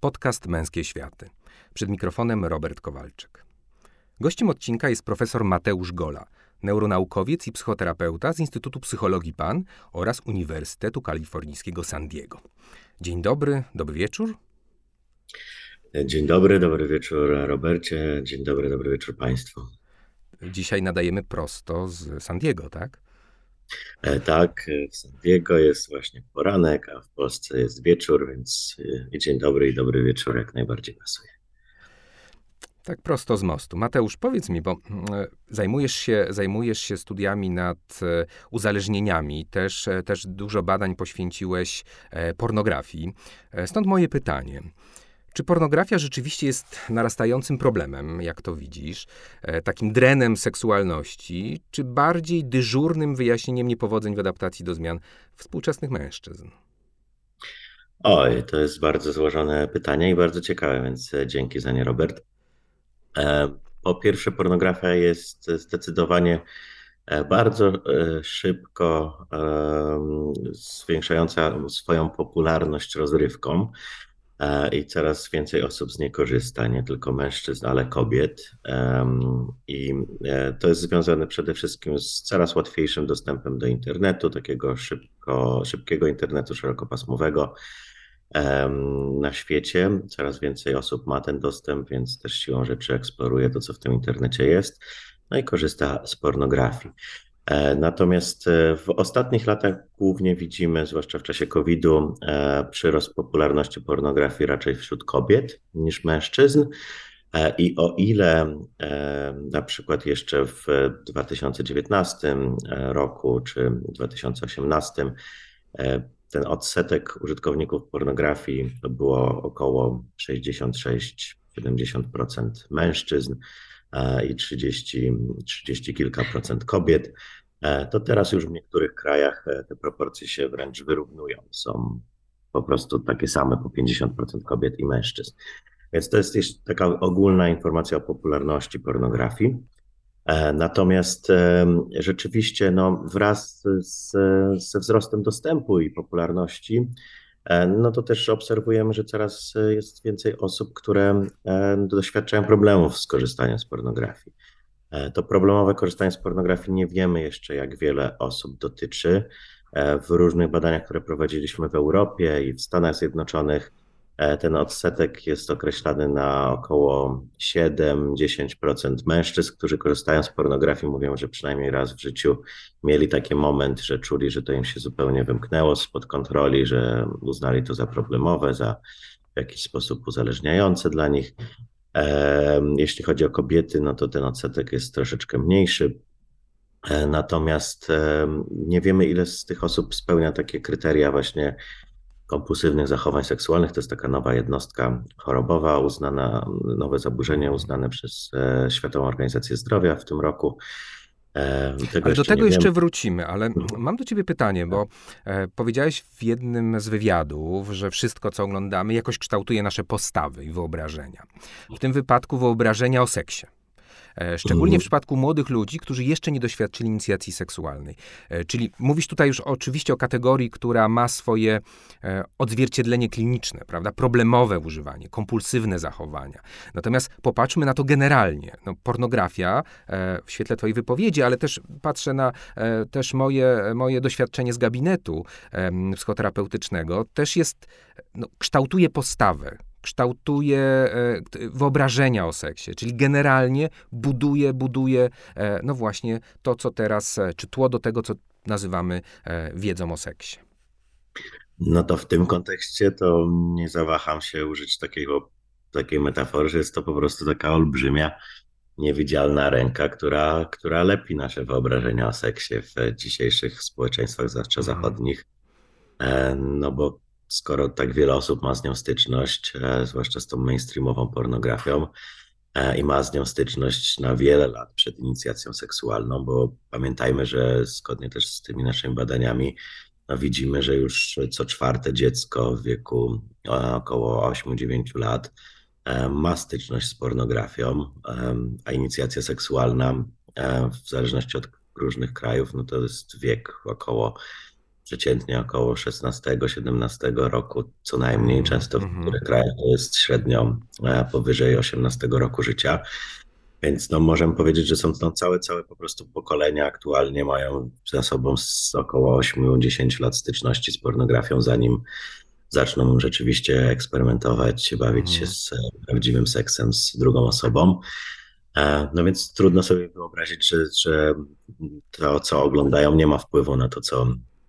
podcast Męskie Światy. Przed mikrofonem Robert Kowalczyk. Gościem odcinka jest profesor Mateusz Gola, neuronaukowiec i psychoterapeuta z Instytutu Psychologii PAN oraz Uniwersytetu Kalifornijskiego San Diego. Dzień dobry, dobry wieczór. Dzień dobry, dobry wieczór Robercie, dzień dobry, dobry wieczór Państwu. Dzisiaj nadajemy prosto z San Diego, tak? E, tak, w San Diego jest właśnie poranek, a w Polsce jest wieczór, więc e, dzień dobry i dobry wieczór jak najbardziej pasuje. Tak prosto z mostu. Mateusz, powiedz mi, bo e, zajmujesz się, zajmujesz się studiami nad uzależnieniami, też, też dużo badań poświęciłeś pornografii. Stąd moje pytanie. Czy pornografia rzeczywiście jest narastającym problemem, jak to widzisz, e, takim drenem seksualności, czy bardziej dyżurnym wyjaśnieniem niepowodzeń w adaptacji do zmian współczesnych mężczyzn? Oj, to jest bardzo złożone pytanie i bardzo ciekawe, więc e, dzięki za nie, Robert. E, po pierwsze, pornografia jest zdecydowanie bardzo szybko zwiększająca swoją popularność rozrywką. E, i coraz więcej osób z niej korzysta, nie tylko mężczyzn, ale kobiet. I e, to jest związane przede wszystkim z coraz łatwiejszym dostępem do internetu, takiego szybko, szybkiego internetu szerokopasmowego na świecie. Coraz więcej osób ma ten dostęp, więc też siłą rzeczy eksploruje to, co w tym internecie jest, no i korzysta z pornografii. E, natomiast e, w ostatnich latach głównie widzimy, zwłaszcza w czasie COVID-u, e, przyrost popularności pornografii raczej wśród kobiet niż mężczyzn. I o ile na przykład jeszcze w 2019 roku czy 2018 ten odsetek użytkowników pornografii to było około 66-70% mężczyzn i 30, 30 kilka procent kobiet, to teraz już w niektórych krajach e, te proporcje się wręcz wyrównują. Są po prostu takie same po 50% kobiet i mężczyzn. Więc to jest taka ogólna informacja o popularności pornografii. E, natomiast rzeczywiście no, wraz z, ze wzrostem dostępu i popularności, no to też obserwujemy, że coraz jest więcej osób, które doświadczają problemów z korzystaniem z pornografii. E, to problemowe korzystanie z pornografii nie wiemy jeszcze, jak wiele osób dotyczy. E, w różnych badaniach, które prowadziliśmy w Europie i w Stanach Zjednoczonych, e, ten odsetek jest określany na około 7-10% mężczyzn, którzy korzystają z pornografii, mówią, że przynajmniej raz w życiu mieli taki moment, że czuli, że to im się zupełnie wymknęło spod kontroli, że uznali to za problemowe, za w jakiś sposób uzależniające dla nich. Jeśli chodzi o kobiety, no to ten odsetek jest troszeczkę mniejszy. E, natomiast nie wiemy, ile z tych osób spełnia takie kryteria właśnie kompulsywnych zachowań seksualnych. To jest taka nowa jednostka chorobowa, uznana, nowe zaburzenie uznane przez e, Światową Organizację Zdrowia w tym roku. E, tego ale do tego jeszcze wrócimy, ale mhm. mam do ciebie pytanie, bo e, powiedziałeś w jednym z wywiadów, że wszystko, co oglądamy, jakoś kształtuje nasze postawy i wyobrażenia. W tym wypadku wyobrażenia o seksie. E, szczególnie w mhm. przypadku młodych ludzi, którzy jeszcze nie doświadczyli inicjacji seksualnej. E, czyli mówisz tutaj już oczywiście o kategorii, która ma swoje e, odzwierciedlenie kliniczne, prawda? Problemowe używanie, kompulsywne zachowania. Natomiast popatrzmy na to generalnie. No, pornografia, w świetle twojej wypowiedzi, ale też patrzę na też moje, moje doświadczenie z gabinetu psychoterapeutycznego, też jest, no, kształtuje postawę, kształtuje e, wyobrażenia o seksie, czyli generalnie buduje, buduje, e, no właśnie to, co teraz, e, czy tło do tego, co nazywamy wiedzą o seksie. No to w tym kontekście to nie zawaham się użyć takiego, takiej metafory, że jest to po prostu taka olbrzymia, niewidzialna ręka, która, która lepi nasze wyobrażenia o seksie w dzisiejszych społeczeństwach, zwłaszcza mhm. zachodnich. No bo skoro tak wiele osób ma z nią styczność, e, zwłaszcza z tą mainstreamową pornografią, e, i ma z nią styczność na wiele lat przed inicjacją seksualną, bo pamiętajmy, że zgodnie też z tymi naszymi badaniami, no widzimy, że już co czwarte dziecko w wieku e, około 8-9 lat ma styczność z pornografią, a inicjacja seksualna w zależności od różnych krajów, no to jest wiek około przeciętnie około 16-17 roku co najmniej. Często w mm -hmm. niektórych krajach jest średnio powyżej 18 roku życia. Więc no, możemy powiedzieć, że są to całe, całe po prostu pokolenia aktualnie mają za sobą z około 8-10 lat styczności z pornografią, zanim zaczną rzeczywiście eksperymentować, bawić się mhm. z prawdziwym seksem z drugą osobą. E, no więc trudno sobie wyobrazić, że, że to, co oglądają, nie ma wpływu na to, co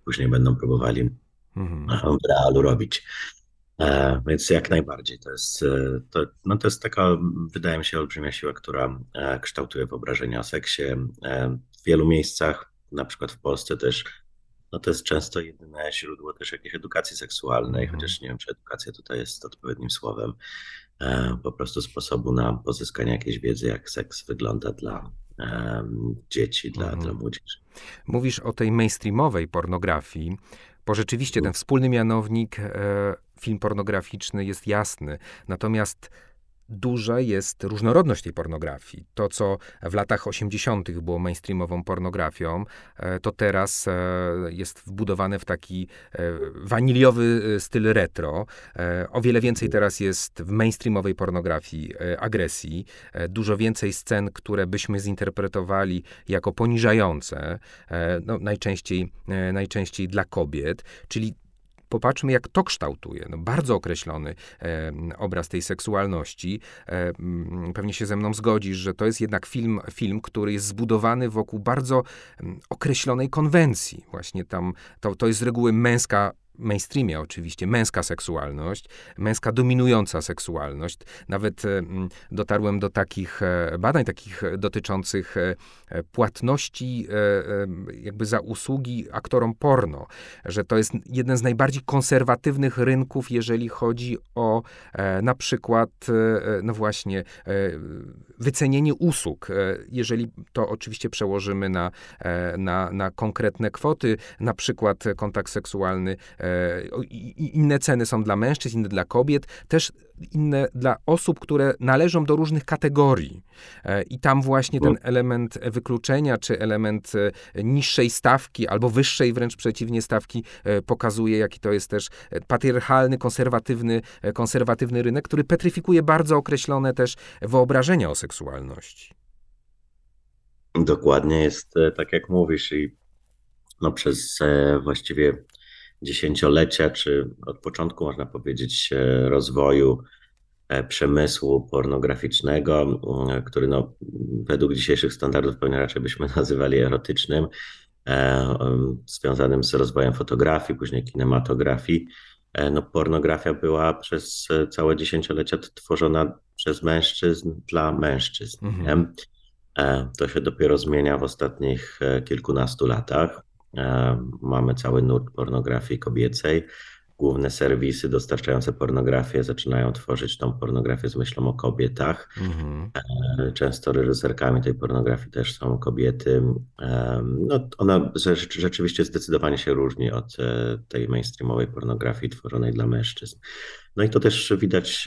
później będą próbowali mhm. w realu robić. E, więc jak najbardziej to jest, e, to, no to jest taka, wydaje mi się, olbrzymia siła, która e, kształtuje wyobrażenia o seksie. W wielu miejscach, na przykład w Polsce też, no to jest często jedyne źródło też jakiejś edukacji seksualnej, mm. chociaż nie wiem, czy edukacja tutaj jest odpowiednim słowem, po prostu sposobu na pozyskanie jakiejś wiedzy, jak seks wygląda dla dzieci, dla, mm. dla młodzieży. Mówisz o tej mainstreamowej pornografii, bo rzeczywiście ten wspólny mianownik film pornograficzny jest jasny. Natomiast duża jest różnorodność tej pornografii. To, co w latach 80. było mainstreamową pornografią, e, to teraz e, jest wbudowane w taki e, waniliowy styl retro. O wiele więcej teraz jest w mainstreamowej pornografii agresji. Dużo więcej scen, które byśmy zinterpretowali jako poniżające, no, najczęściej, najczęściej dla kobiet, czyli popatrzmy, jak to kształtuje. No, bardzo określony e, obraz tej seksualności. E, pewnie się ze mną zgodzisz, że to jest jednak film, film który jest zbudowany wokół bardzo określonej konwencji. Właśnie tam to, to jest z reguły męska mainstreamie oczywiście męska seksualność, męska dominująca seksualność. Nawet e, dotarłem do takich e, badań, takich dotyczących e, płatności jakby za usługi aktorom porno, że to jest jeden z najbardziej konserwatywnych rynków, jeżeli chodzi o na przykład, no właśnie, wycenienie usług. Jeżeli to oczywiście przełożymy na, na, na konkretne kwoty, na przykład kontakt seksualny inne ceny są dla mężczyzn, inne dla kobiet, też inne dla osób, które należą do różnych kategorii. E, I tam właśnie ten element wykluczenia, czy element e, niższej stawki, albo wyższej wręcz przeciwnie stawki, e, pokazuje, jaki to jest też patriarchalny, konserwatywny, konserwatywny rynek, który petryfikuje bardzo określone też wyobrażenia o seksualności. Dokładnie jest tak, jak mówisz, i no przez właściwie dziesięciolecia, czy od początku, można powiedzieć, e, rozwoju e, przemysłu pornograficznego, e, który no, według dzisiejszych standardów pewnie raczej byśmy nazywali erotycznym, związanym z rozwojem fotografii, później kinematografii. No, pornografia była przez całe dziesięciolecia tworzona przez mężczyzn dla mężczyzn. Mhm. To się dopiero zmienia w ostatnich kilkunastu latach. E, mamy cały nurt pornografii kobiecej. Główne serwisy dostarczające pornografię zaczynają tworzyć tą pornografię z myślą o kobietach. Mhm. E, często reżyserkami tej pornografii też są kobiety. E, no, ona rzeczywiście zdecydowanie się różni od tej mainstreamowej pornografii tworzonej dla mężczyzn. No i to też widać,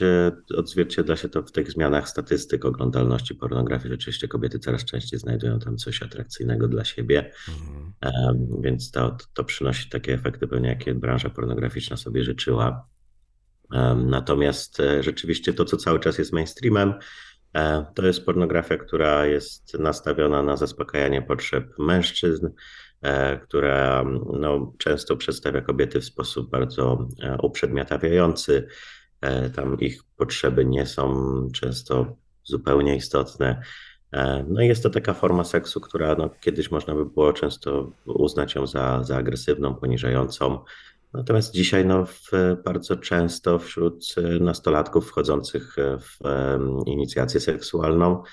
odzwierciedla się to w tych zmianach statystyk oglądalności pornografii. Rzeczywiście kobiety coraz częściej znajdują tam coś atrakcyjnego dla siebie, mhm. więc to, to przynosi takie efekty pewnie, jakie branża pornograficzna sobie życzyła. Natomiast e, rzeczywiście to, co cały czas jest mainstreamem, e, to jest pornografia, która jest nastawiona na zaspokajanie potrzeb mężczyzn, E, która no, często przedstawia kobiety w sposób bardzo e, uprzedmiotawiający. E, tam ich potrzeby nie są często zupełnie istotne. No i jest to taka forma seksu, która no, kiedyś można by było często uznać ją za, za agresywną, poniżającą. Natomiast dzisiaj no, w, bardzo często wśród nastolatków wchodzących w inicjację seksualną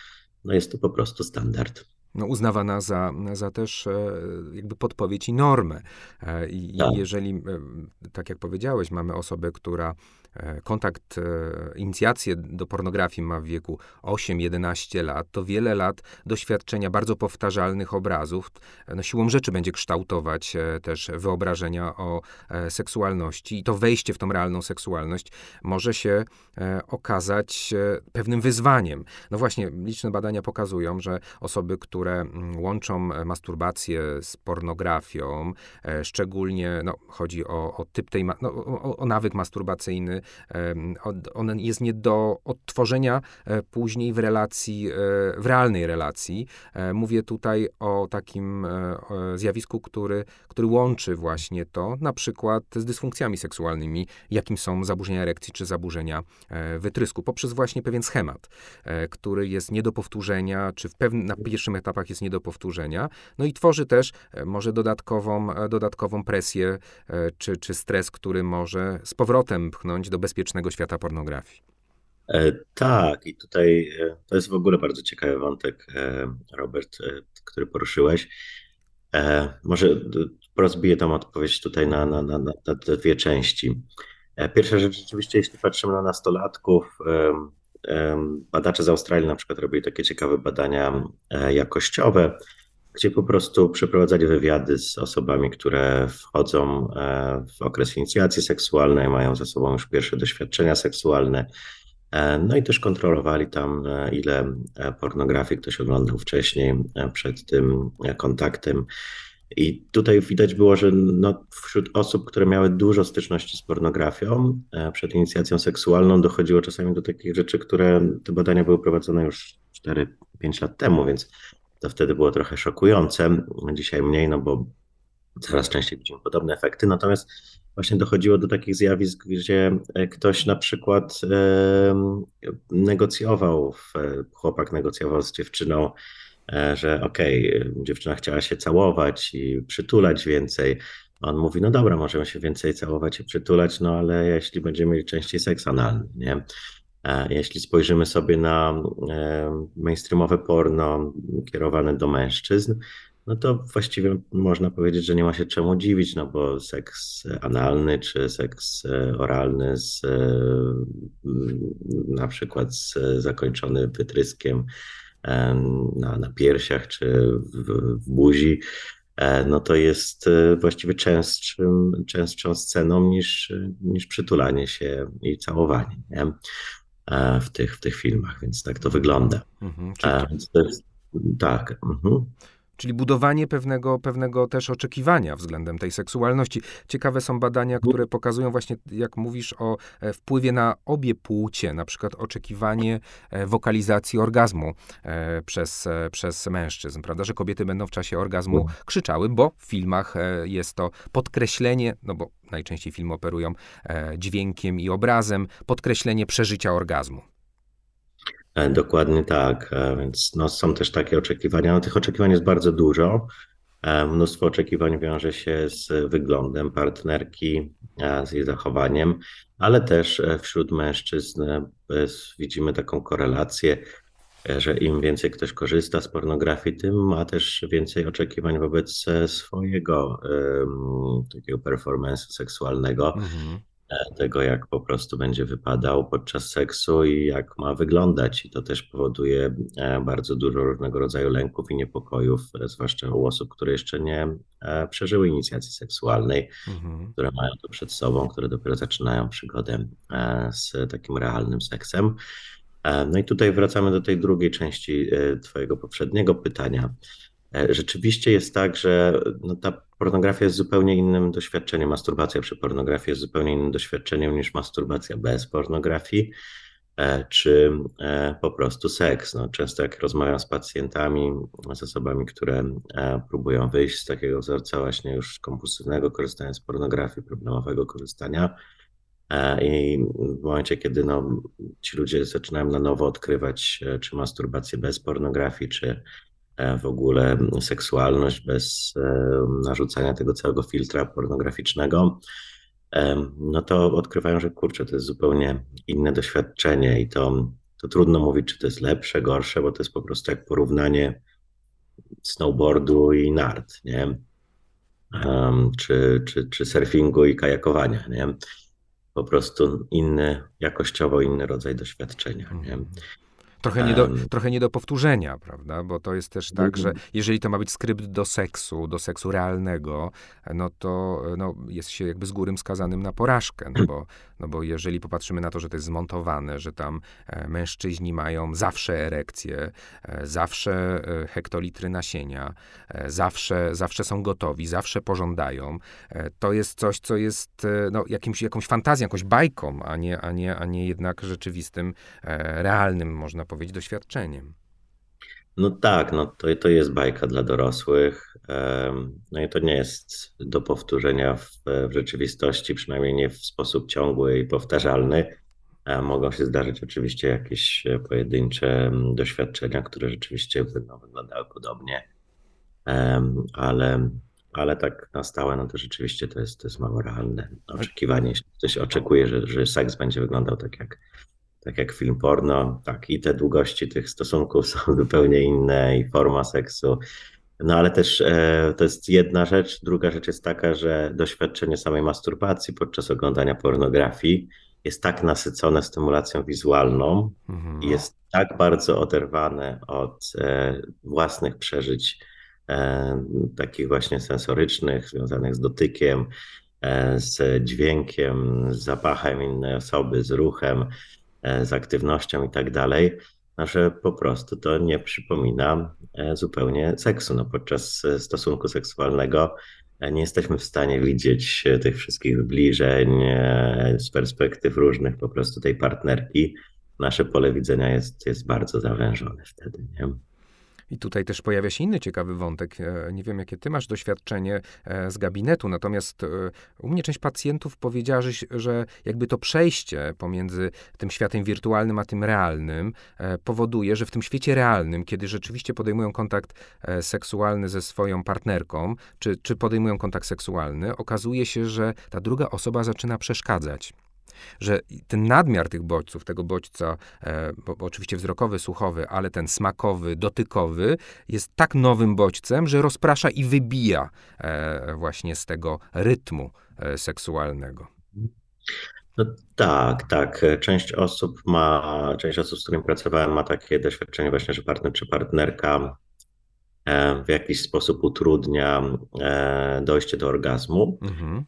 no, jest to po prostu standard no, uznawana za, za też e, jakby podpowiedź i normę. E, I tak. jeżeli, e, tak jak powiedziałeś, mamy osobę, która kontakt, e, inicjację do pornografii ma w wieku 8-11 lat, to wiele lat doświadczenia bardzo powtarzalnych obrazów. No siłą rzeczy będzie kształtować też wyobrażenia o seksualności. I to wejście w tą realną seksualność może się okazać pewnym wyzwaniem. No właśnie, liczne badania pokazują, że osoby, które mm, łączą masturbację z pornografią, szczególnie no, chodzi o, o typ tej, no, o, o nawyk masturbacyjny, on jest nie do odtworzenia e, później w relacji, e, w realnej relacji. E, mówię tutaj o takim zjawisku, który, który łączy właśnie to, na przykład z dysfunkcjami seksualnymi, jakim są zaburzenia erekcji czy zaburzenia wytrysku, poprzez właśnie pewien schemat, który jest nie do powtórzenia, czy w pewnym, na pierwszych etapach jest nie do powtórzenia, no i tworzy też może dodatkową, dodatkową presję czy, czy stres, który może z powrotem pchnąć do bezpiecznego świata pornografii. E, tak, i tutaj e, to jest w ogóle bardzo ciekawy wątek, e, Robert, który poruszyłeś. Może rozbiję tam odpowiedź tutaj na, na, na, na te dwie części. Pierwsza rzecz, rzeczywiście, jeśli patrzymy na nastolatków, badacze z Australii na przykład robili takie ciekawe badania jakościowe, gdzie po prostu przeprowadzali wywiady z osobami, które wchodzą e, w okres inicjacji seksualnej, mają za sobą już pierwsze doświadczenia seksualne. E, no i też kontrolowali tam, e, ile pornografii ktoś oglądał wcześniej, przed tym kontaktem. I tutaj widać było, że no, wśród osób, które miały dużo styczności z pornografią przed inicjacją seksualną, dochodziło czasami do takich rzeczy, które te badania były prowadzone już 4-5 lat temu, więc to wtedy było trochę szokujące. Dzisiaj mniej, no bo coraz częściej widzimy podobne efekty. Natomiast właśnie dochodziło do takich zjawisk, gdzie ktoś na przykład negocjował, chłopak negocjował z dziewczyną, e, że okej, okay, dziewczyna chciała się całować i przytulać więcej. On mówi, no dobra, możemy się więcej całować i przytulać, no ale jeśli będziemy mieli częściej seks analny, nie? E, jeśli spojrzymy sobie na e, mainstreamowe porno kierowane do mężczyzn, no to właściwie można powiedzieć, że nie ma się czemu dziwić, no bo seks analny czy seks e, oralny z, na przykład z, zakończony wytryskiem na, na piersiach czy w, w buzi, no to jest właściwie częstszym, częstszą sceną niż, niż przytulanie się i całowanie. Nie? E, w tych, w tych filmach, więc tak to wygląda. Mhm, e, to jest, tak. Mhm. Czyli budowanie pewnego, pewnego też oczekiwania względem tej seksualności. Ciekawe są badania, które pokazują właśnie, jak mówisz, o e, wpływie na obie płcie, na przykład oczekiwanie wokalizacji orgazmu przez, przez mężczyzn, prawda, że kobiety będą w czasie orgazmu krzyczały, bo w filmach jest to podkreślenie, no bo najczęściej filmy operują e, dźwiękiem i obrazem, podkreślenie przeżycia orgazmu. E, dokładnie tak, e, więc no, są też takie oczekiwania. No, tych oczekiwań jest bardzo dużo. Mnóstwo oczekiwań wiąże się z wyglądem partnerki, z jej zachowaniem, ale też wśród mężczyzn widzimy taką korelację że im więcej ktoś korzysta z pornografii, tym ma też więcej oczekiwań wobec e, swojego takiego performance'u seksualnego, mhm. E, tego jak po prostu będzie wypadał podczas seksu i jak ma wyglądać. I to też powoduje e, bardzo dużo różnego rodzaju lęków i niepokojów, zwłaszcza u osób, które jeszcze nie przeżyły inicjacji seksualnej, mhm. które mają to przed sobą, które dopiero zaczynają przygodę z takim realnym seksem. E, no i tutaj wracamy do tej drugiej części e, Twojego poprzedniego pytania. E, rzeczywiście jest tak, że no ta pornografia jest zupełnie innym doświadczeniem. Masturbacja przy pornografii jest zupełnie innym doświadczeniem niż masturbacja bez pornografii, czy po prostu seks. No, często jak rozmawiam z pacjentami, z osobami, które próbują wyjść z takiego wzorca właśnie już kompulsywnego korzystania z pornografii, problemowego korzystania, E, I w momencie, kiedy no, ci ludzie zaczynają na nowo odkrywać, e, czy masturbację bez pornografii, czy e, w ogóle seksualność bez narzucania tego całego filtra pornograficznego, no to odkrywają, że kurczę, to jest zupełnie inne doświadczenie i to, to trudno mówić, czy to jest lepsze, gorsze, bo to jest po prostu jak porównanie snowboardu i nart, nie? Czy, czy, czy surfingu i kajakowania, nie? po prostu inny, jakościowo inny rodzaj doświadczenia. Nie? Trochę nie, do, trochę nie do powtórzenia, prawda? Bo to jest też tak, że mhm. jeżeli to ma być skrypt do seksu, do seksu realnego, no to no, jest się jakby z góry skazanym na porażkę. No bo, no bo jeżeli popatrzymy na to, że to jest zmontowane, że tam e, mężczyźni mają zawsze erekcję, e, zawsze e, hektolitry nasienia, zawsze, zawsze są gotowi, zawsze pożądają, to jest coś, co jest no, jakimś, jakąś fantazją, jakąś bajką, a nie, a nie, a nie jednak rzeczywistym, realnym, można powiedzieć, doświadczeniem. No tak, no to, to jest bajka dla dorosłych. No i to nie jest do powtórzenia w, w rzeczywistości, przynajmniej nie w sposób ciągły i powtarzalny. Mogą się zdarzyć oczywiście jakieś pojedyncze doświadczenia, które rzeczywiście będą wyglądały podobnie, ale, ale tak na stałe, no to rzeczywiście to jest, to jest mało realne oczekiwanie. Jeśli ktoś oczekuje, że, że seks będzie wyglądał tak jak tak jak film porno, tak i te długości tych stosunków są zupełnie inne i forma seksu. No ale też e, to jest jedna rzecz. Druga rzecz jest taka, że doświadczenie samej masturbacji podczas oglądania pornografii jest tak nasycone stymulacją wizualną mhm. i jest tak bardzo oderwane od e, własnych przeżyć, e, takich właśnie sensorycznych, związanych z dotykiem, e, z dźwiękiem, z zapachem innej osoby, z ruchem, z aktywnością i tak dalej, że po prostu to nie przypomina e, zupełnie seksu. No, podczas e, stosunku seksualnego nie jesteśmy w stanie widzieć tych wszystkich zbliżeń z perspektyw różnych po prostu tej partnerki. Nasze pole widzenia jest, jest bardzo zawężone wtedy. Nie? I tutaj też pojawia się inny ciekawy wątek. E, nie wiem, jakie ty masz doświadczenie e, z gabinetu, natomiast e, u mnie część pacjentów powiedziała, że, że jakby to przejście pomiędzy tym światem wirtualnym a tym realnym powoduje, że w tym świecie realnym, kiedy rzeczywiście podejmują kontakt seksualny ze swoją partnerką, czy, czy podejmują kontakt seksualny, okazuje się, że ta druga osoba zaczyna przeszkadzać że ten nadmiar tych bodźców, tego bodźca, e, bo, bo oczywiście wzrokowy, słuchowy, ale ten smakowy, dotykowy, jest tak nowym bodźcem, że rozprasza i wybija e, właśnie z tego rytmu e, seksualnego. No tak, tak. Część osób ma, część osób, z którymi pracowałem, ma takie doświadczenie właśnie, że partner czy partnerka e, w jakiś sposób utrudnia e, dojście do orgazmu. Mhm.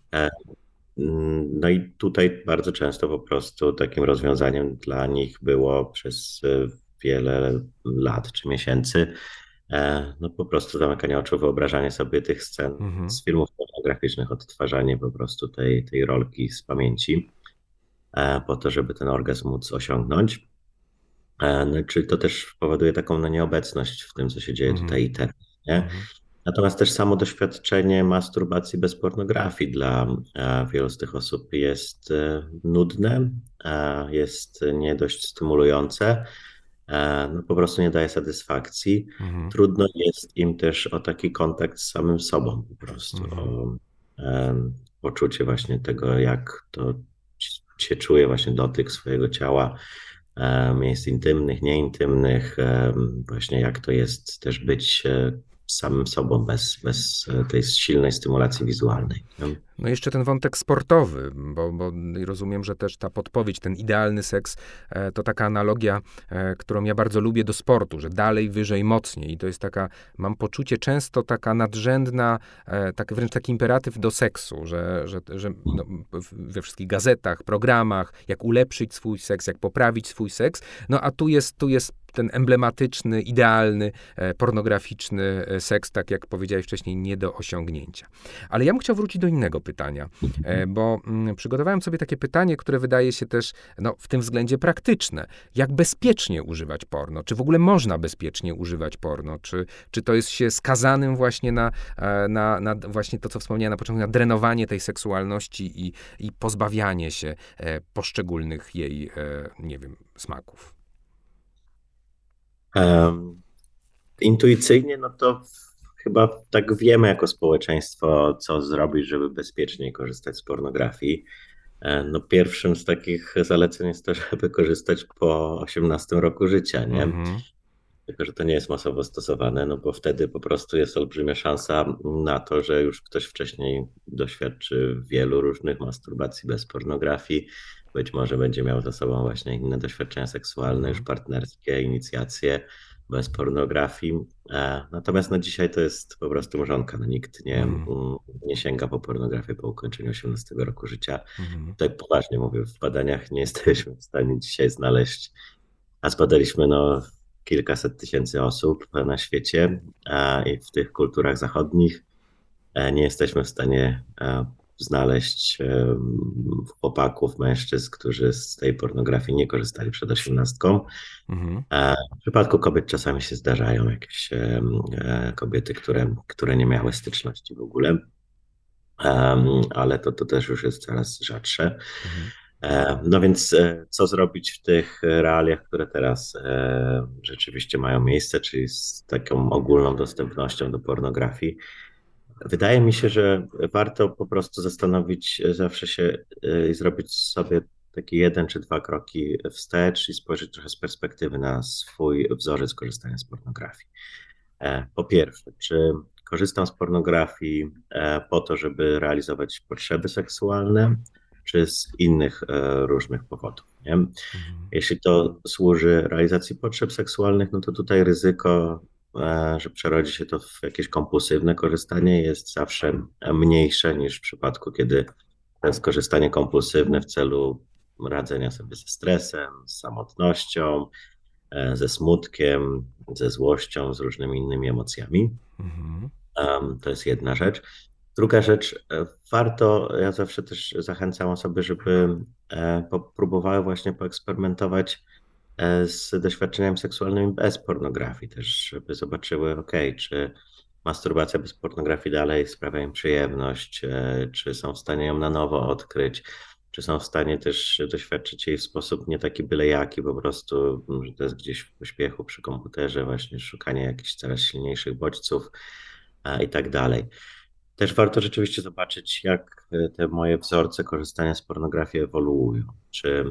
No i tutaj bardzo często po prostu takim rozwiązaniem dla nich było przez e, wiele lat czy miesięcy e, no po prostu zamykanie oczu, wyobrażanie sobie tych scen mhm. z filmów pornograficznych, odtwarzanie po prostu tej, tej rolki z pamięci e, po to, żeby ten orgazm móc osiągnąć. No, czyli to też powoduje taką no, nieobecność w tym, co się dzieje mhm. tutaj i teraz. Nie? Natomiast też samo doświadczenie masturbacji bez pornografii dla e, wielu z tych osób jest e, nudne, e, jest nie dość stymulujące, no po prostu nie daje satysfakcji. Mhm. Trudno jest im też o taki kontakt z samym sobą po prostu, mhm. o poczucie właśnie tego, jak to się czuje, właśnie dotyk swojego ciała, miejsc intymnych, nieintymnych, właśnie jak to jest też być samym sobą, bez, bez e, tej silnej stymulacji wizualnej. No jeszcze ten wątek sportowy, bo, bo rozumiem, że też ta podpowiedź, ten idealny seks, e, to taka analogia, e, którą ja bardzo lubię do sportu, że dalej, wyżej, mocniej. I to jest taka, mam poczucie często taka nadrzędna, tak, wręcz taki imperatyw do seksu, że, że, że no, we wszystkich gazetach, programach, jak ulepszyć swój seks, jak poprawić swój seks. No a tu jest, tu jest ten emblematyczny, idealny, e, pornograficzny e, seks, tak jak powiedziałeś wcześniej, nie do osiągnięcia. Ale ja bym chciał wrócić do innego pytania, e, bo mm, przygotowałem sobie takie pytanie, które wydaje się też no, w tym względzie praktyczne. Jak bezpiecznie używać porno? Czy w ogóle można bezpiecznie używać porno? Czy, czy to jest się skazanym właśnie na, na, na właśnie to, co wspomniałem na początku, na drenowanie tej seksualności i, i pozbawianie się poszczególnych jej, nie wiem, smaków? Intuicyjnie, no to chyba tak wiemy jako społeczeństwo, co zrobić, żeby bezpiecznie korzystać z pornografii. No pierwszym z takich zaleceń jest to, żeby korzystać po 18 roku życia, nie? -hmm. tylko że to nie jest masowo stosowane, no bo wtedy po prostu jest olbrzymia szansa na to, że już ktoś wcześniej doświadczy wielu różnych masturbacji bez pornografii, być może będzie miał za sobą właśnie inne doświadczenia seksualne, już partnerskie, inicjacje bez pornografii. E, natomiast no dzisiaj to jest po prostu mrzonka. No, nikt nie, mm. nie sięga po pornografię po ukończeniu 18 roku życia. Mm. Tak poważnie mówię, w badaniach nie jesteśmy w stanie dzisiaj znaleźć, a zbadaliśmy no, kilkaset tysięcy osób na świecie a, i w tych kulturach zachodnich e, nie jesteśmy w stanie e, znaleźć chłopaków, mężczyzn, którzy z tej pornografii nie korzystali przed osiemnastką. Mhm. W przypadku kobiet czasami się zdarzają jakieś e, kobiety, które, które nie miały styczności w ogóle, ale to, to też już jest coraz rzadsze. Mhm. E, no więc e, co zrobić w tych realiach, które teraz rzeczywiście mają miejsce, czyli z taką ogólną dostępnością do pornografii? Wydaje mi się, że warto po prostu zastanowić zawsze się y, i zrobić sobie taki jeden czy dwa kroki wstecz i spojrzeć trochę z perspektywy na swój wzorzec korzystania z pornografii. E, po pierwsze, czy korzystam z pornografii e, po to, żeby realizować potrzeby seksualne, czy z innych e, różnych powodów. Nie? Mhm. Jeśli to służy realizacji potrzeb seksualnych, no to tutaj ryzyko że przerodzi się to w jakieś kompulsywne korzystanie, jest zawsze mniejsze niż w przypadku, kiedy to jest korzystanie kompulsywne w celu radzenia sobie ze stresem, z samotnością, e, ze smutkiem, ze złością, z różnymi innymi emocjami. Mhm. To jest jedna rzecz. Druga rzecz, e, warto, ja zawsze też zachęcam osoby, żeby próbowały właśnie poeksperymentować E, z doświadczeniami seksualnymi bez pornografii, też żeby zobaczyły, ok, czy masturbacja bez pornografii dalej sprawia im przyjemność, e, czy są w stanie ją na nowo odkryć, czy są w stanie też doświadczyć jej w sposób nie taki byle jaki, po prostu, że to jest gdzieś w pośpiechu przy komputerze, właśnie szukanie jakichś coraz silniejszych bodźców i tak dalej. Też warto rzeczywiście zobaczyć, jak te moje wzorce korzystania z pornografii ewoluują. Czy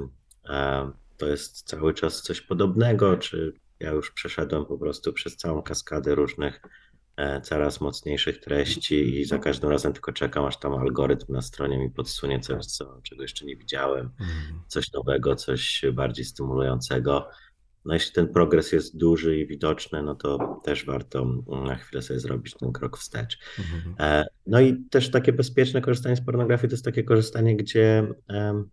to jest cały czas coś podobnego, czy ja już przeszedłem po prostu przez całą kaskadę różnych e, coraz mocniejszych treści i za każdym razem tylko czekam, aż tam algorytm na stronie mi podsunie coś, co, czego jeszcze nie widziałem, mhm. coś nowego, coś bardziej stymulującego. No jeśli ten progres jest duży i widoczny, no to też warto na chwilę sobie zrobić ten krok wstecz. Mhm. E, no i też takie bezpieczne korzystanie z pornografii to jest takie korzystanie, gdzie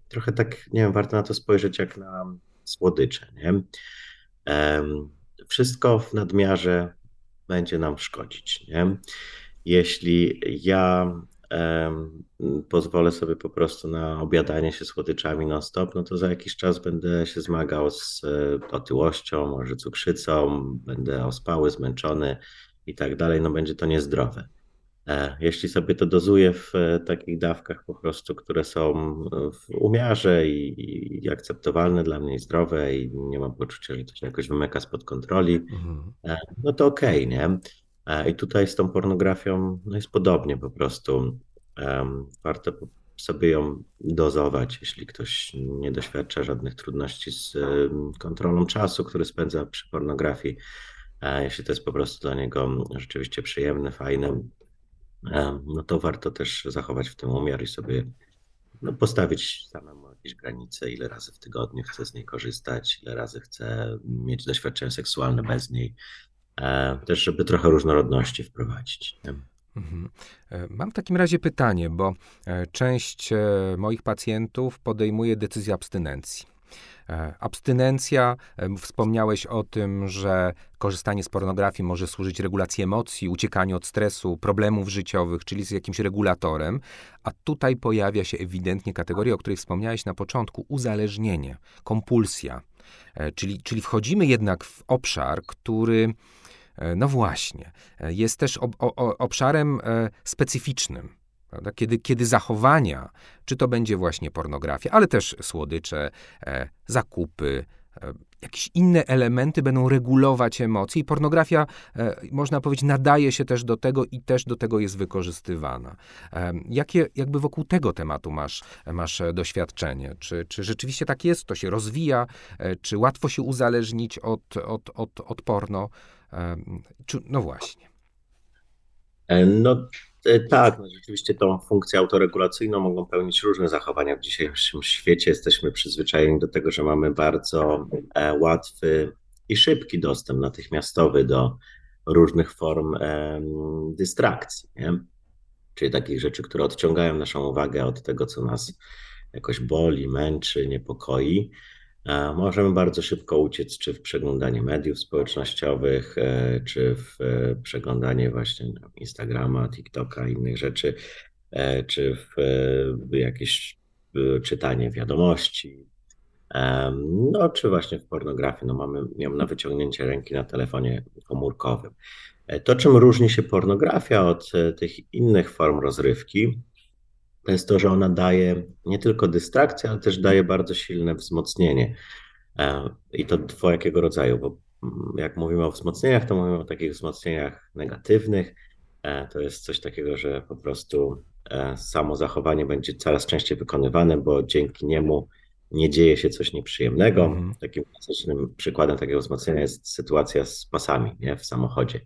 trochę tak, nie wiem, warto na to spojrzeć jak na słodycze, nie? Wszystko w nadmiarze będzie nam szkodzić, nie? Jeśli ja pozwolę sobie po prostu na obiadanie się słodyczami non-stop, no to za jakiś czas będę się zmagał z e, otyłością, może cukrzycą, będę ospały, zmęczony i tak dalej, no będzie to niezdrowe. E, jeśli sobie to dozuję w e, takich dawkach po prostu, które są w umiarze i, i akceptowalne dla mnie, zdrowe i nie mam poczucia, że to się jakoś wymyka spod kontroli, mhm. no to okej, okay, nie? I tutaj z tą pornografią no jest podobnie po prostu. Warto sobie ją dozować, jeśli ktoś nie doświadcza żadnych trudności z kontrolą czasu, który spędza przy pornografii. Jeśli to jest po prostu dla niego rzeczywiście przyjemne, fajne, no to warto też zachować w tym umiar i sobie no, postawić samemu jakieś granice, ile razy w tygodniu chcę z niej korzystać, ile razy chcę mieć doświadczenie seksualne bez niej. E, też, żeby trochę różnorodności wprowadzić. Mhm. E, mam w takim razie pytanie, bo e, część moich pacjentów podejmuje decyzję abstynencji. Abstynencja, wspomniałeś o tym, że korzystanie z pornografii może służyć regulacji emocji, uciekaniu od stresu, problemów życiowych, czyli z jakimś regulatorem, a tutaj pojawia się ewidentnie kategoria, o której wspomniałeś na początku uzależnienie, kompulsja. Czyli, czyli wchodzimy jednak w obszar, który no właśnie, e, jest też ob, o, obszarem e, specyficznym. Prawda? Kiedy, kiedy zachowania, czy to będzie właśnie pornografia, ale też słodycze, zakupy, jakieś inne elementy będą regulować emocje i pornografia, można powiedzieć, nadaje się też do tego i też do tego jest wykorzystywana. Jakie jakby wokół tego tematu masz, masz doświadczenie? Czy, czy rzeczywiście tak jest? To się rozwija? Czy łatwo się uzależnić od, od, od, od porno? No właśnie. No E, tak, no rzeczywiście tą funkcję autoregulacyjną mogą pełnić różne zachowania. W dzisiejszym świecie jesteśmy przyzwyczajeni do tego, że mamy bardzo e, łatwy i szybki dostęp natychmiastowy do różnych form dystrakcji, nie? czyli takich rzeczy, które odciągają naszą uwagę od tego, co nas jakoś boli, męczy, niepokoi. Możemy bardzo szybko uciec, czy w przeglądanie mediów społecznościowych, e, czy w e, przeglądanie właśnie Instagrama, TikToka, innych rzeczy, e, czy w jakieś czytanie wiadomości, no czy właśnie w pornografii. No mamy ją na wyciągnięcie ręki na telefonie komórkowym. To, czym różni się pornografia od tych innych form rozrywki, to jest to, że ona daje nie tylko dystrakcję, ale też daje bardzo silne wzmocnienie. E, I to dwojakiego rodzaju, bo mm, jak mówimy o wzmocnieniach, to mówimy o takich wzmocnieniach negatywnych. E, to jest coś takiego, że po prostu e, samo zachowanie będzie coraz częściej wykonywane, bo dzięki niemu nie dzieje się coś nieprzyjemnego. Mm. Takim klasycznym przykładem takiego wzmocnienia jest sytuacja z pasami nie? w samochodzie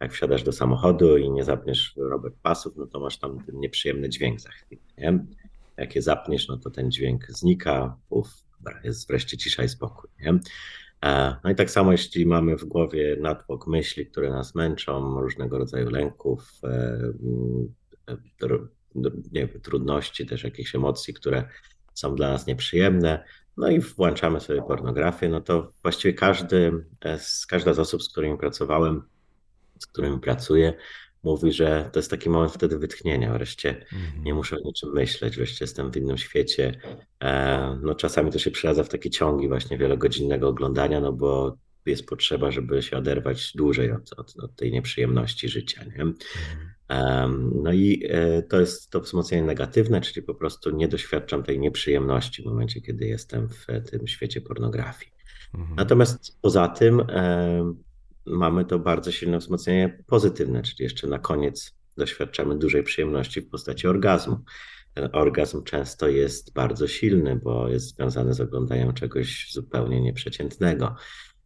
jak wsiadasz do samochodu i nie zapniesz robek pasów, no to masz tam ten nieprzyjemny dźwięk za chwilę. Nie? Jak je zapniesz, no to ten dźwięk znika, uf, jest wreszcie cisza i spokój. Nie? E, no i tak samo, jeśli mamy w głowie natłok myśli, które nas męczą, różnego rodzaju lęków, e, e, nie trudności, też jakichś emocji, które są dla nas nieprzyjemne, no i włączamy sobie pornografię, no to właściwie każdy, każda z osób, z którymi pracowałem, z którymi pracuję, mówi, że to jest taki moment wtedy wytchnienia. Wreszcie nie mhm. muszę o niczym myśleć, wreszcie jestem w innym świecie. E, no czasami to się przeradza w takie ciągi właśnie wielogodzinnego oglądania, no bo jest potrzeba, żeby się oderwać dłużej od, od, od tej nieprzyjemności życia. Nie? Mhm. No i e, to jest to wzmocnienie negatywne, czyli po prostu nie doświadczam tej nieprzyjemności w momencie, kiedy jestem w tym świecie pornografii. Mhm. Natomiast poza tym mamy to bardzo silne wzmocnienie pozytywne, czyli jeszcze na koniec doświadczamy dużej przyjemności w postaci orgazmu. Ten orgazm często jest bardzo silny, bo jest związany z oglądaniem czegoś zupełnie nieprzeciętnego,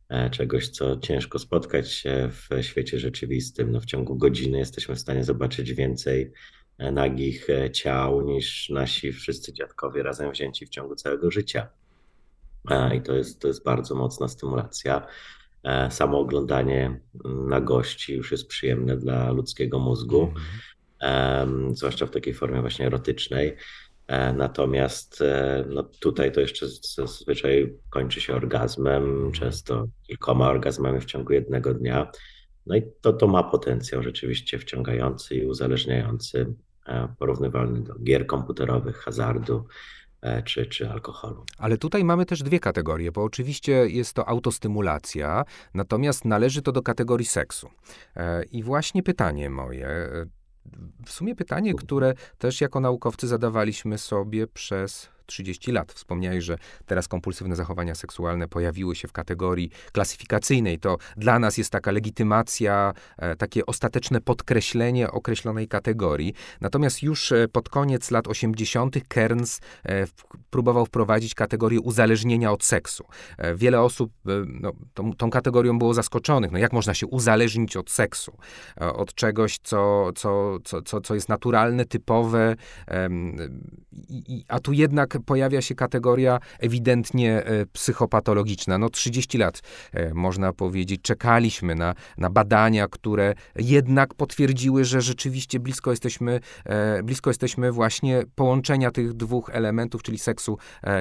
e, czegoś, co ciężko spotkać się w świecie rzeczywistym. No, w ciągu godziny jesteśmy w stanie zobaczyć więcej e, nagich e, ciał niż nasi wszyscy dziadkowie razem wzięci w ciągu całego życia. I to jest, to jest bardzo mocna stymulacja. E, samo oglądanie na gości już jest przyjemne dla ludzkiego mózgu, mm. zwłaszcza w takiej formie właśnie erotycznej. E, natomiast e, no, tutaj to jeszcze zazwyczaj kończy się orgazmem, mm. często kilkoma orgazmami w ciągu jednego dnia. No i to, to ma potencjał rzeczywiście wciągający i uzależniający, porównywalny do gier komputerowych, hazardu, czy, czy alkoholu. Ale tutaj mamy też dwie kategorie, bo oczywiście jest to autostymulacja, natomiast należy to do kategorii seksu. E, I właśnie pytanie moje, e, w sumie pytanie, które też jako naukowcy zadawaliśmy sobie przez 30 lat. Wspomniałeś, że teraz kompulsywne zachowania seksualne pojawiły się w kategorii klasyfikacyjnej. To dla nas jest taka legitymacja, e, takie ostateczne podkreślenie określonej kategorii. Natomiast już e, pod koniec lat 80. Kearns e, próbował wprowadzić kategorię uzależnienia od seksu. Wiele osób no, tą, tą kategorią było zaskoczonych. No, jak można się uzależnić od seksu? Od czegoś, co, co, co, co, co jest naturalne, typowe, a tu jednak pojawia się kategoria ewidentnie e, psychopatologiczna. No 30 lat, e, można powiedzieć, czekaliśmy na, na badania, które jednak potwierdziły, że rzeczywiście blisko jesteśmy, e, blisko jesteśmy właśnie połączenia tych dwóch elementów, czyli seksu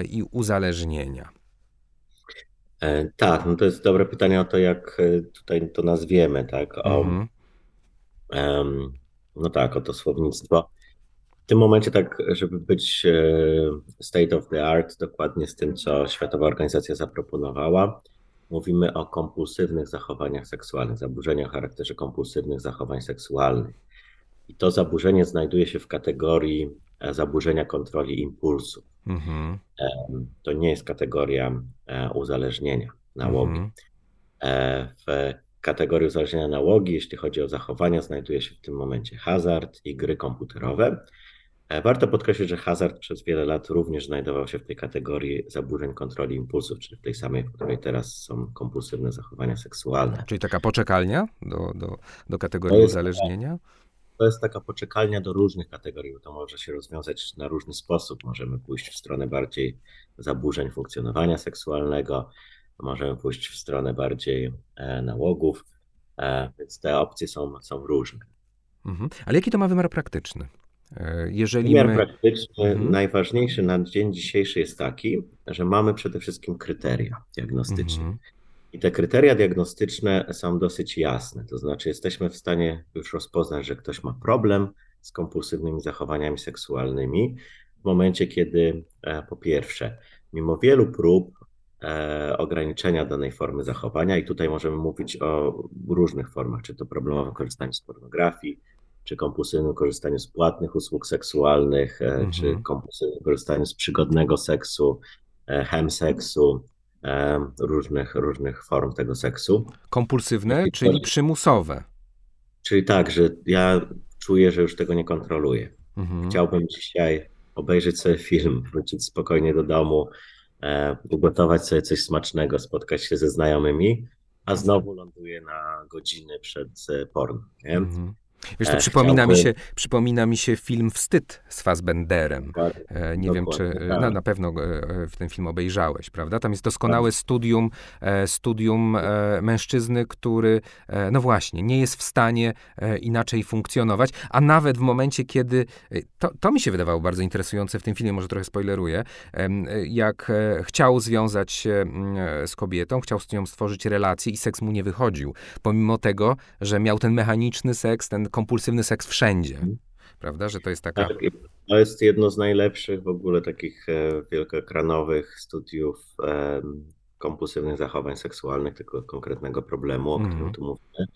i uzależnienia. Tak, no to jest dobre pytanie o to, jak tutaj to nazwiemy, tak? O, mm -hmm. no tak, o to słownictwo tym momencie, tak, żeby być e, state of the art, dokładnie z tym, co Światowa Organizacja zaproponowała, mówimy o kompulsywnych zachowaniach seksualnych, zaburzeniach o charakterze kompulsywnych zachowań seksualnych. I to zaburzenie znajduje się w kategorii zaburzenia kontroli impulsów. Mhm. To nie jest kategoria uzależnienia, nałogi. Mhm. W kategorii uzależnienia nałogi, jeśli chodzi o zachowania, znajduje się w tym momencie hazard i gry komputerowe. E, warto podkreślić, że hazard przez wiele lat również znajdował się w tej kategorii zaburzeń kontroli impulsów, czyli w tej samej, w której teraz są kompulsywne zachowania seksualne. Czyli taka poczekalnia do, do, do kategorii uzależnienia? To jest taka poczekalnia do różnych kategorii, bo to może się rozwiązać na różny sposób. Możemy pójść w stronę bardziej zaburzeń funkcjonowania seksualnego, możemy pójść w stronę bardziej e, nałogów, e, więc te opcje są, są różne. Mhm. Ale jaki to ma wymiar praktyczny? E, jeżeli Wymiar my... praktyczny, mhm. najważniejszy na dzień dzisiejszy jest taki, że mamy przede wszystkim kryteria diagnostyczne. Mhm. I te kryteria diagnostyczne są dosyć jasne, to znaczy jesteśmy w stanie już rozpoznać, że ktoś ma problem z kompulsywnymi zachowaniami seksualnymi w momencie, kiedy po pierwsze, mimo wielu prób E, ograniczenia danej formy zachowania i tutaj możemy mówić o różnych formach, czy to problemowym korzystaniu z pornografii, czy kompulsywnym korzystaniu z płatnych usług seksualnych, e, mhm. czy kompulsywnym korzystaniu z przygodnego seksu, chemseksu, e, różnych, różnych form tego seksu. Kompulsywne, czyli przymusowe. Czyli tak, że ja czuję, że już tego nie kontroluję. Mhm. Chciałbym dzisiaj obejrzeć sobie film, wrócić spokojnie do domu, E, ugotować sobie coś smacznego, spotkać się ze znajomymi, a znowu ląduję na godziny przed e, porno. Nie? -hmm. Wiesz, to e, przypomina, mi się, przypomina mi się film Wstyd z Fassbenderem. E, nie wiem, czy tak. na, na pewno e, w ten film obejrzałeś, prawda? Tam jest doskonałe tak. studium, studium mężczyzny, który, no właśnie, nie jest w stanie inaczej funkcjonować, a nawet w momencie, kiedy, to, to mi się wydawało bardzo interesujące w tym filmie, może trochę spoileruję, jak chciał związać się z kobietą, chciał z nią stworzyć relację i seks mu nie wychodził, pomimo tego, że miał ten mechaniczny seks, ten kompulsywny seks wszędzie. Mhm. Prawda, że to jest taka. Tak, to jest jedno z najlepszych w ogóle takich e, wielkoekranowych studiów e, kompulsywnych zachowań seksualnych, tego konkretnego problemu, o którym mm. tu mówimy.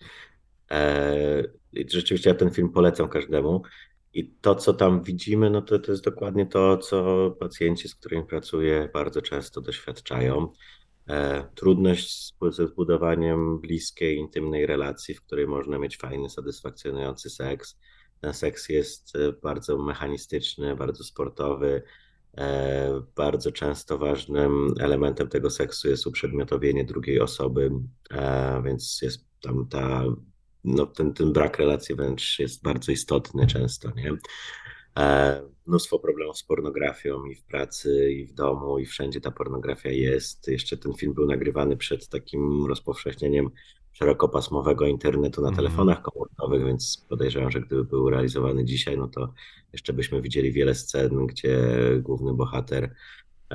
E, rzeczywiście ja ten film polecam każdemu. I to, co tam widzimy, no to, to jest dokładnie to, co pacjenci, z którymi pracuję, bardzo często doświadczają. E, trudność ze zbudowaniem bliskiej, intymnej relacji, w której można mieć fajny, satysfakcjonujący seks. Ten seks jest e, bardzo mechanistyczny, bardzo sportowy. E, bardzo często ważnym elementem tego seksu jest uprzedmiotowienie drugiej osoby, więc jest tam ta, no ten, ten brak relacji wręcz jest bardzo istotny często, nie? E, mnóstwo problemów z pornografią i w pracy, i w domu, i wszędzie ta pornografia jest. Jeszcze ten film był nagrywany przed takim rozpowszechnieniem szerokopasmowego internetu na mm. telefonach komórkowych, więc podejrzewam, że gdyby był realizowany dzisiaj, no to jeszcze byśmy widzieli wiele scen, gdzie główny bohater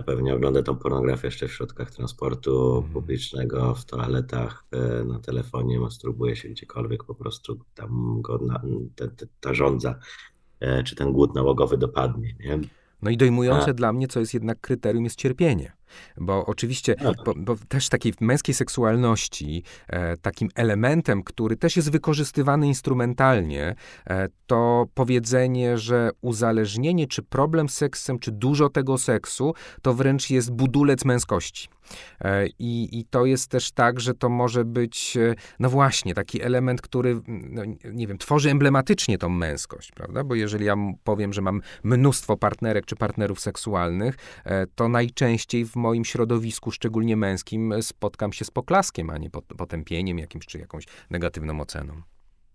pewnie ogląda tą pornografię jeszcze w środkach transportu mm. publicznego, w toaletach, e, na telefonie, masturbuje się gdziekolwiek, po prostu tam go na, ta żądza E, czy ten głód nałogowy dopadnie. Nie? No i dojmujące A. dla mnie, co jest jednak kryterium, jest cierpienie. Bo oczywiście, tak. bo, bo też takiej męskiej seksualności, e, takim elementem, który też jest wykorzystywany instrumentalnie, e, to powiedzenie, że uzależnienie, czy problem z seksem, czy dużo tego seksu, to wręcz jest budulec męskości. E, I, I to jest też tak, że to może być, e, no właśnie, taki element, który, no, nie wiem, tworzy emblematycznie tą męskość, prawda? Bo jeżeli ja powiem, że mam mnóstwo partnerek czy partnerów seksualnych, e, to najczęściej w moim środowisku, szczególnie męskim, spotkam się z poklaskiem, a nie potępieniem jakimś czy jakąś negatywną oceną.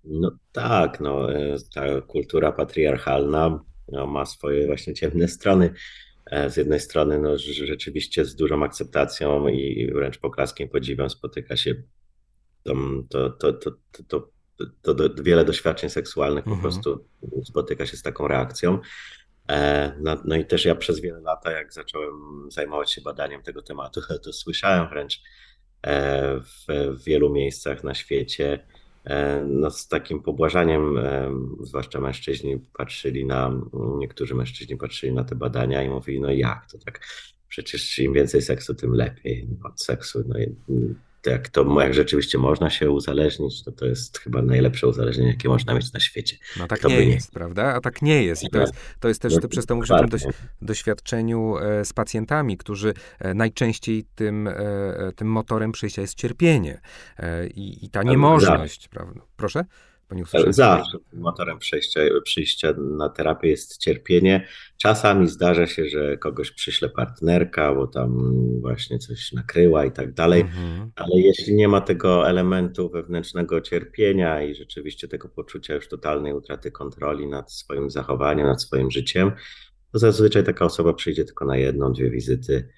No tak, no, ta kultura patriarchalna no, ma swoje właśnie ciemne strony. E, z jednej strony no, rzeczywiście z dużą akceptacją i wręcz poklaskiem podziwem spotyka się to, to, to, to, to, wiele doświadczeń seksualnych mhm. po prostu spotyka się z taką reakcją. E, no, no, i też ja przez wiele lat, jak zacząłem zajmować się badaniem tego tematu, to słyszałem wręcz e, w, wielu miejscach na świecie E, no, z takim pobłażaniem, zwłaszcza mężczyźni patrzyli na, niektórzy mężczyźni patrzyli na te badania i mówili, no jak to tak, przecież im więcej seksu, tym lepiej od seksu. No, jak to jak rzeczywiście można się uzależnić, to to jest chyba najlepsze uzależnienie, jakie można mieć na świecie. No tak Kto nie jest, nie. prawda? A tak nie jest. I to jest, to jest też, no, przez to mówisz o tym doś, doświadczeniu e, z pacjentami, którzy e, najczęściej tym, e, tym motorem przejścia jest cierpienie i, i ta niemożność, prawda? Proszę? Zawsze motorem przejścia, przyjścia na terapię jest cierpienie. Czasami zdarza się, że kogoś przyśle partnerka, bo tam właśnie coś nakryła i tak dalej, mhm. ale jeśli nie ma tego elementu wewnętrznego cierpienia i rzeczywiście tego poczucia już totalnej utraty kontroli nad swoim zachowaniem, nad swoim życiem, to zazwyczaj taka osoba przyjdzie tylko na jedną, dwie wizyty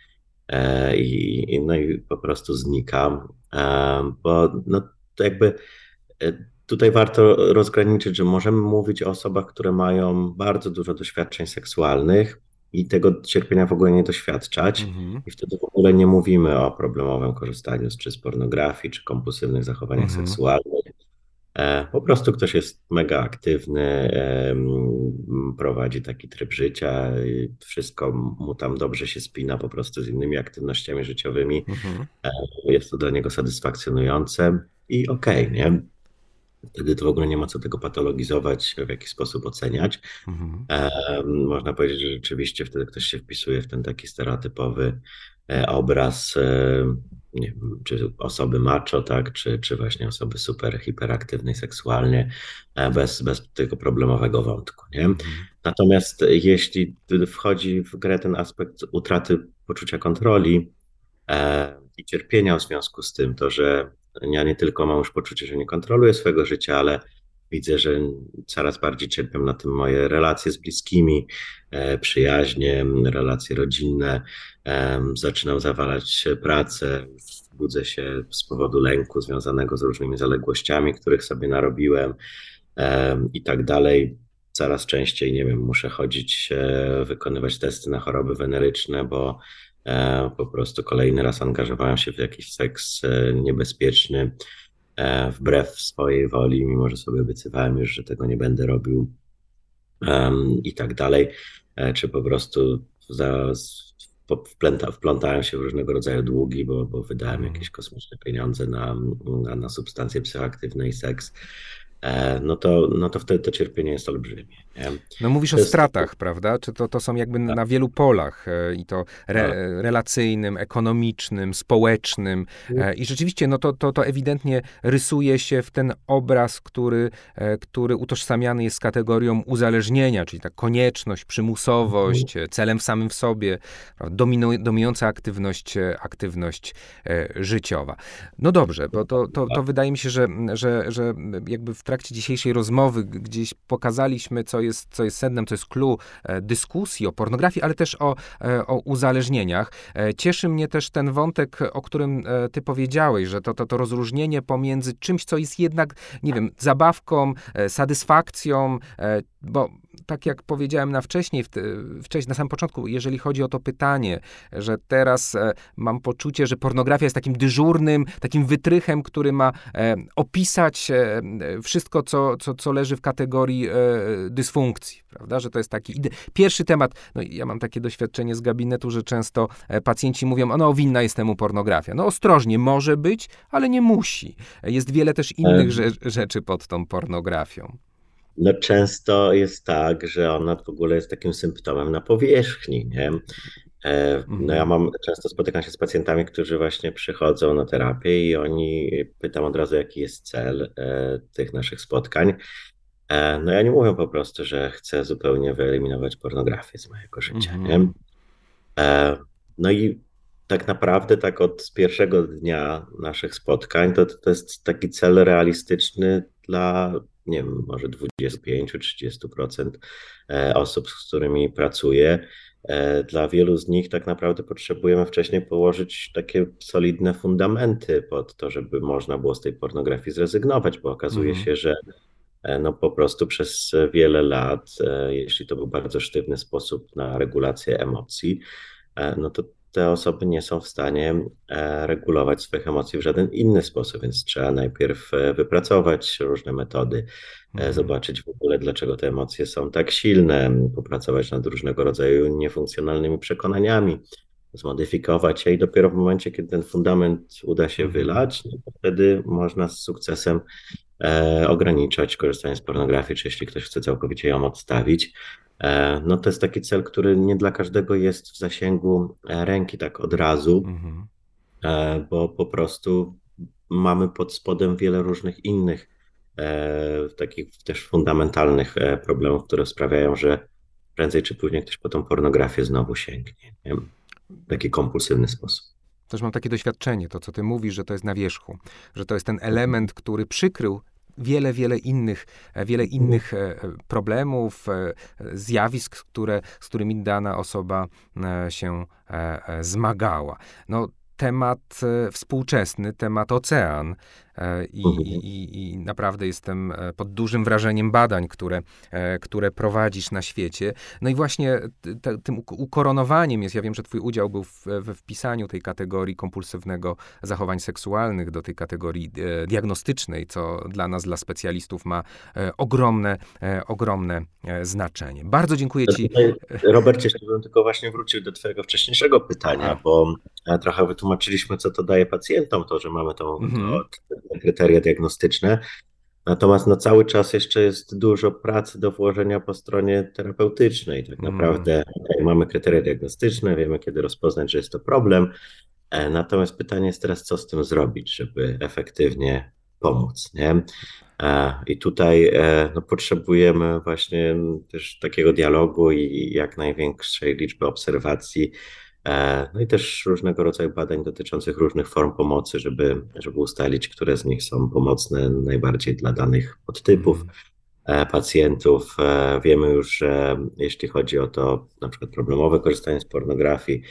e, i, no i po prostu znika, e, bo no, to jakby e, Tutaj warto rozgraniczyć, że możemy mówić o osobach, które mają bardzo dużo doświadczeń seksualnych i tego cierpienia w ogóle nie doświadczać. Mhm. I wtedy w ogóle nie mówimy o problemowym korzystaniu z, czy z pornografii, czy kompulsywnych zachowaniach mhm. seksualnych. E, po prostu ktoś jest mega aktywny, prowadzi taki tryb życia, wszystko mu tam dobrze się spina po prostu z innymi aktywnościami życiowymi. Mhm. E, jest to dla niego satysfakcjonujące i okej, okay, nie? Wtedy to w ogóle nie ma co tego patologizować, w jakiś sposób oceniać. Mhm. E, można powiedzieć, że rzeczywiście wtedy ktoś się wpisuje w ten taki stereotypowy e, obraz e, nie wiem, czy osoby macho, tak, czy, czy właśnie osoby super hiperaktywnej seksualnie, e, bez, bez tego problemowego wątku. Nie? Mhm. Natomiast jeśli wchodzi w grę ten aspekt utraty poczucia kontroli e, i cierpienia w związku z tym, to że ja nie tylko mam już poczucie, że nie kontroluję swojego życia, ale widzę, że coraz bardziej cierpią na tym moje relacje z bliskimi, e, przyjaźnie, relacje rodzinne. Zaczynam zawalać pracę, budzę się z powodu lęku związanego z różnymi zaległościami, których sobie narobiłem i tak dalej. Coraz częściej, nie wiem, muszę chodzić, e, wykonywać testy na choroby weneryczne, bo E, po prostu kolejny raz angażowałem się w jakiś seks e, niebezpieczny, e, wbrew swojej woli, mimo że sobie obiecywałem już, że tego nie będę robił i tak dalej, czy po prostu za, wpląta, wplątałem się w różnego rodzaju długi, bo, bo wydałem mhm. jakieś kosmiczne pieniądze na, na, na substancje psychoaktywne i seks. E, no to, no to wtedy to cierpienie jest olbrzymie. Nie? No mówisz to o stratach, prawda? Czy to, to są jakby tak. na wielu polach e, i to re, tak. relacyjnym, ekonomicznym, społecznym e, i rzeczywiście no to, to, to ewidentnie rysuje się w ten obraz, który, który utożsamiany jest z kategorią uzależnienia, czyli ta konieczność, przymusowość, mhm. celem samym w sobie, dominu, dominująca aktywność, aktywność życiowa. No dobrze, bo to, to, to tak. wydaje mi się, że, że, że jakby w trakcie trakcie dzisiejszej rozmowy gdzieś pokazaliśmy, co jest, co jest sednem, co jest clue e, dyskusji o pornografii, ale też o, e, o uzależnieniach. E, cieszy mnie też ten wątek, o którym ty powiedziałeś, że to, to, to rozróżnienie pomiędzy czymś, co jest jednak, nie wiem, zabawką, satysfakcją, bo tak jak powiedziałem na wcześniej, wcześniej, na samym początku, jeżeli chodzi o to pytanie, że teraz e, mam poczucie, że pornografia jest takim dyżurnym, takim wytrychem, który ma e, opisać e, wszystko, co, co, co leży w kategorii dysfunkcji, prawda? Że to jest taki pierwszy temat. No ja mam takie doświadczenie z gabinetu, że często pacjenci mówią, no winna jest temu pornografia. No ostrożnie, może być, ale nie musi. Jest wiele też innych rzeczy pod tą pornografią. No często jest tak, że ona w ogóle jest takim symptomem na powierzchni, nie? E, no ja mhm. mam, często spotykam się z pacjentami, którzy właśnie przychodzą na terapię i oni pytam od razu, jaki jest cel e, tych naszych spotkań. E, no ja nie mówię po prostu, że chcę zupełnie wyeliminować pornografię z mojego życia, nie? Mhm. No i tak naprawdę tak od pierwszego dnia naszych spotkań to, to jest taki cel realistyczny dla nie wiem, może 25-30% e, osób, z którymi pracuję. E, dla wielu z nich tak naprawdę potrzebujemy wcześniej położyć takie solidne fundamenty pod to, żeby można było z tej pornografii zrezygnować, bo okazuje mm. się, że e, no po prostu przez wiele lat, jeśli to był bardzo sztywny sposób na regulację emocji, no to te osoby nie są w stanie e, regulować swoich emocji w żaden inny sposób, więc trzeba najpierw e, wypracować różne metody, e, mhm. zobaczyć w ogóle, dlaczego te emocje są tak silne, popracować nad różnego rodzaju niefunkcjonalnymi przekonaniami, zmodyfikować je i dopiero w momencie, kiedy ten fundament uda się mhm. wylać, no wtedy można z sukcesem e, ograniczać korzystanie z pornografii, czy jeśli ktoś chce całkowicie ją odstawić. E, no to jest taki cel, który nie dla każdego jest w zasięgu e, ręki tak od razu, mhm. e, bo po prostu mamy pod spodem wiele różnych innych e, takich też fundamentalnych e, problemów, które sprawiają, że prędzej czy później ktoś po tą pornografię znowu sięgnie. Nie? W taki kompulsywny sposób. Też mam takie doświadczenie, to co ty mówisz, że to jest na wierzchu, że to jest ten element, który przykrył wiele, wiele innych, e, wiele innych e, problemów, e, zjawisk, które, z którymi dana osoba się zmagała. No, temat współczesny, temat ocean, I, mhm. i, I, naprawdę jestem e, pod dużym wrażeniem badań, które, e, które prowadzisz na świecie. No i właśnie te, tym ukoronowaniem jest, ja wiem, że twój udział był w, we wpisaniu tej kategorii kompulsywnego zachowań seksualnych do tej kategorii diagnostycznej, co dla nas, dla specjalistów ma ogromne, ogromne znaczenie. Bardzo dziękuję ci. Robert, jeszcze bym tylko właśnie wrócił do twojego wcześniejszego pytania, bo trochę wytłumaczyliśmy, co to daje pacjentom, to, że mamy tą, mhm. to, kryteria diagnostyczne. Natomiast no, cały czas jeszcze jest dużo pracy do włożenia po stronie terapeutycznej. Tak mm. naprawdę mamy kryteria diagnostyczne, wiemy kiedy rozpoznać, że jest to problem. E, natomiast pytanie jest teraz, co z tym zrobić, żeby efektywnie pomóc. Nie? E, I tutaj e, no, potrzebujemy właśnie też takiego dialogu i jak największej liczby obserwacji no i też różnego rodzaju badań dotyczących różnych form pomocy, żeby, żeby ustalić, które z nich są pomocne najbardziej dla danych podtypów mhm. e, pacjentów. E, wiemy już, że jeśli chodzi o to na przykład problemowe korzystanie z pornografii,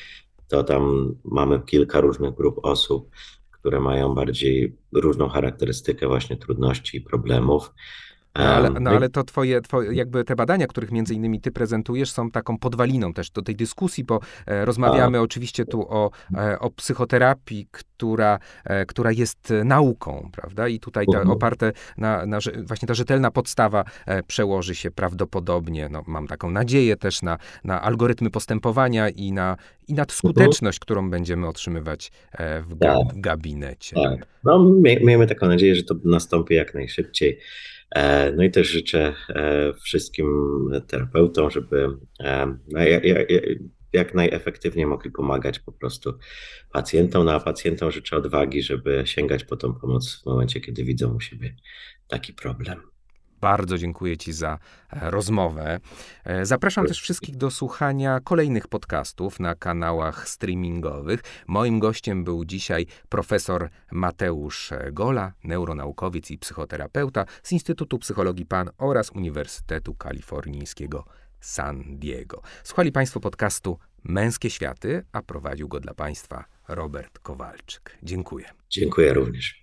to tam mamy kilka różnych grup osób, które mają bardziej różną charakterystykę właśnie trudności i problemów. No ale, no ale to twoje, twoje, jakby te badania, których między innymi ty prezentujesz, są taką podwaliną też do tej dyskusji, bo e, rozmawiamy A. oczywiście tu o, e, o psychoterapii, która, e, która jest nauką, prawda? I tutaj ta, mhm. oparte na, na, właśnie ta rzetelna podstawa przełoży się prawdopodobnie, no, mam taką nadzieję też na, na algorytmy postępowania i na, i na skuteczność, którą będziemy otrzymywać w, ga, tak. gabinecie. Tak. No, miejmy taką nadzieję, że to nastąpi jak najszybciej. E, no i też życzę e, wszystkim terapeutom, żeby e, no, jak najefektywniej mogli pomagać po prostu pacjentom. No a pacjentom życzę odwagi, żeby sięgać po tą pomoc w momencie, kiedy widzą u siebie taki problem. Bardzo dziękuję Ci za e, rozmowę. E, zapraszam też wszystkich do słuchania kolejnych podcastów na kanałach streamingowych. Moim gościem był dzisiaj profesor Mateusz Gola, neuronaukowiec i psychoterapeuta z Instytutu Psychologii PAN oraz Uniwersytetu Kalifornijskiego San Diego. Słuchali Państwo podcastu Męskie Światy, a prowadził go dla Państwa Robert Kowalczyk. Dziękuję. Dziękuję również.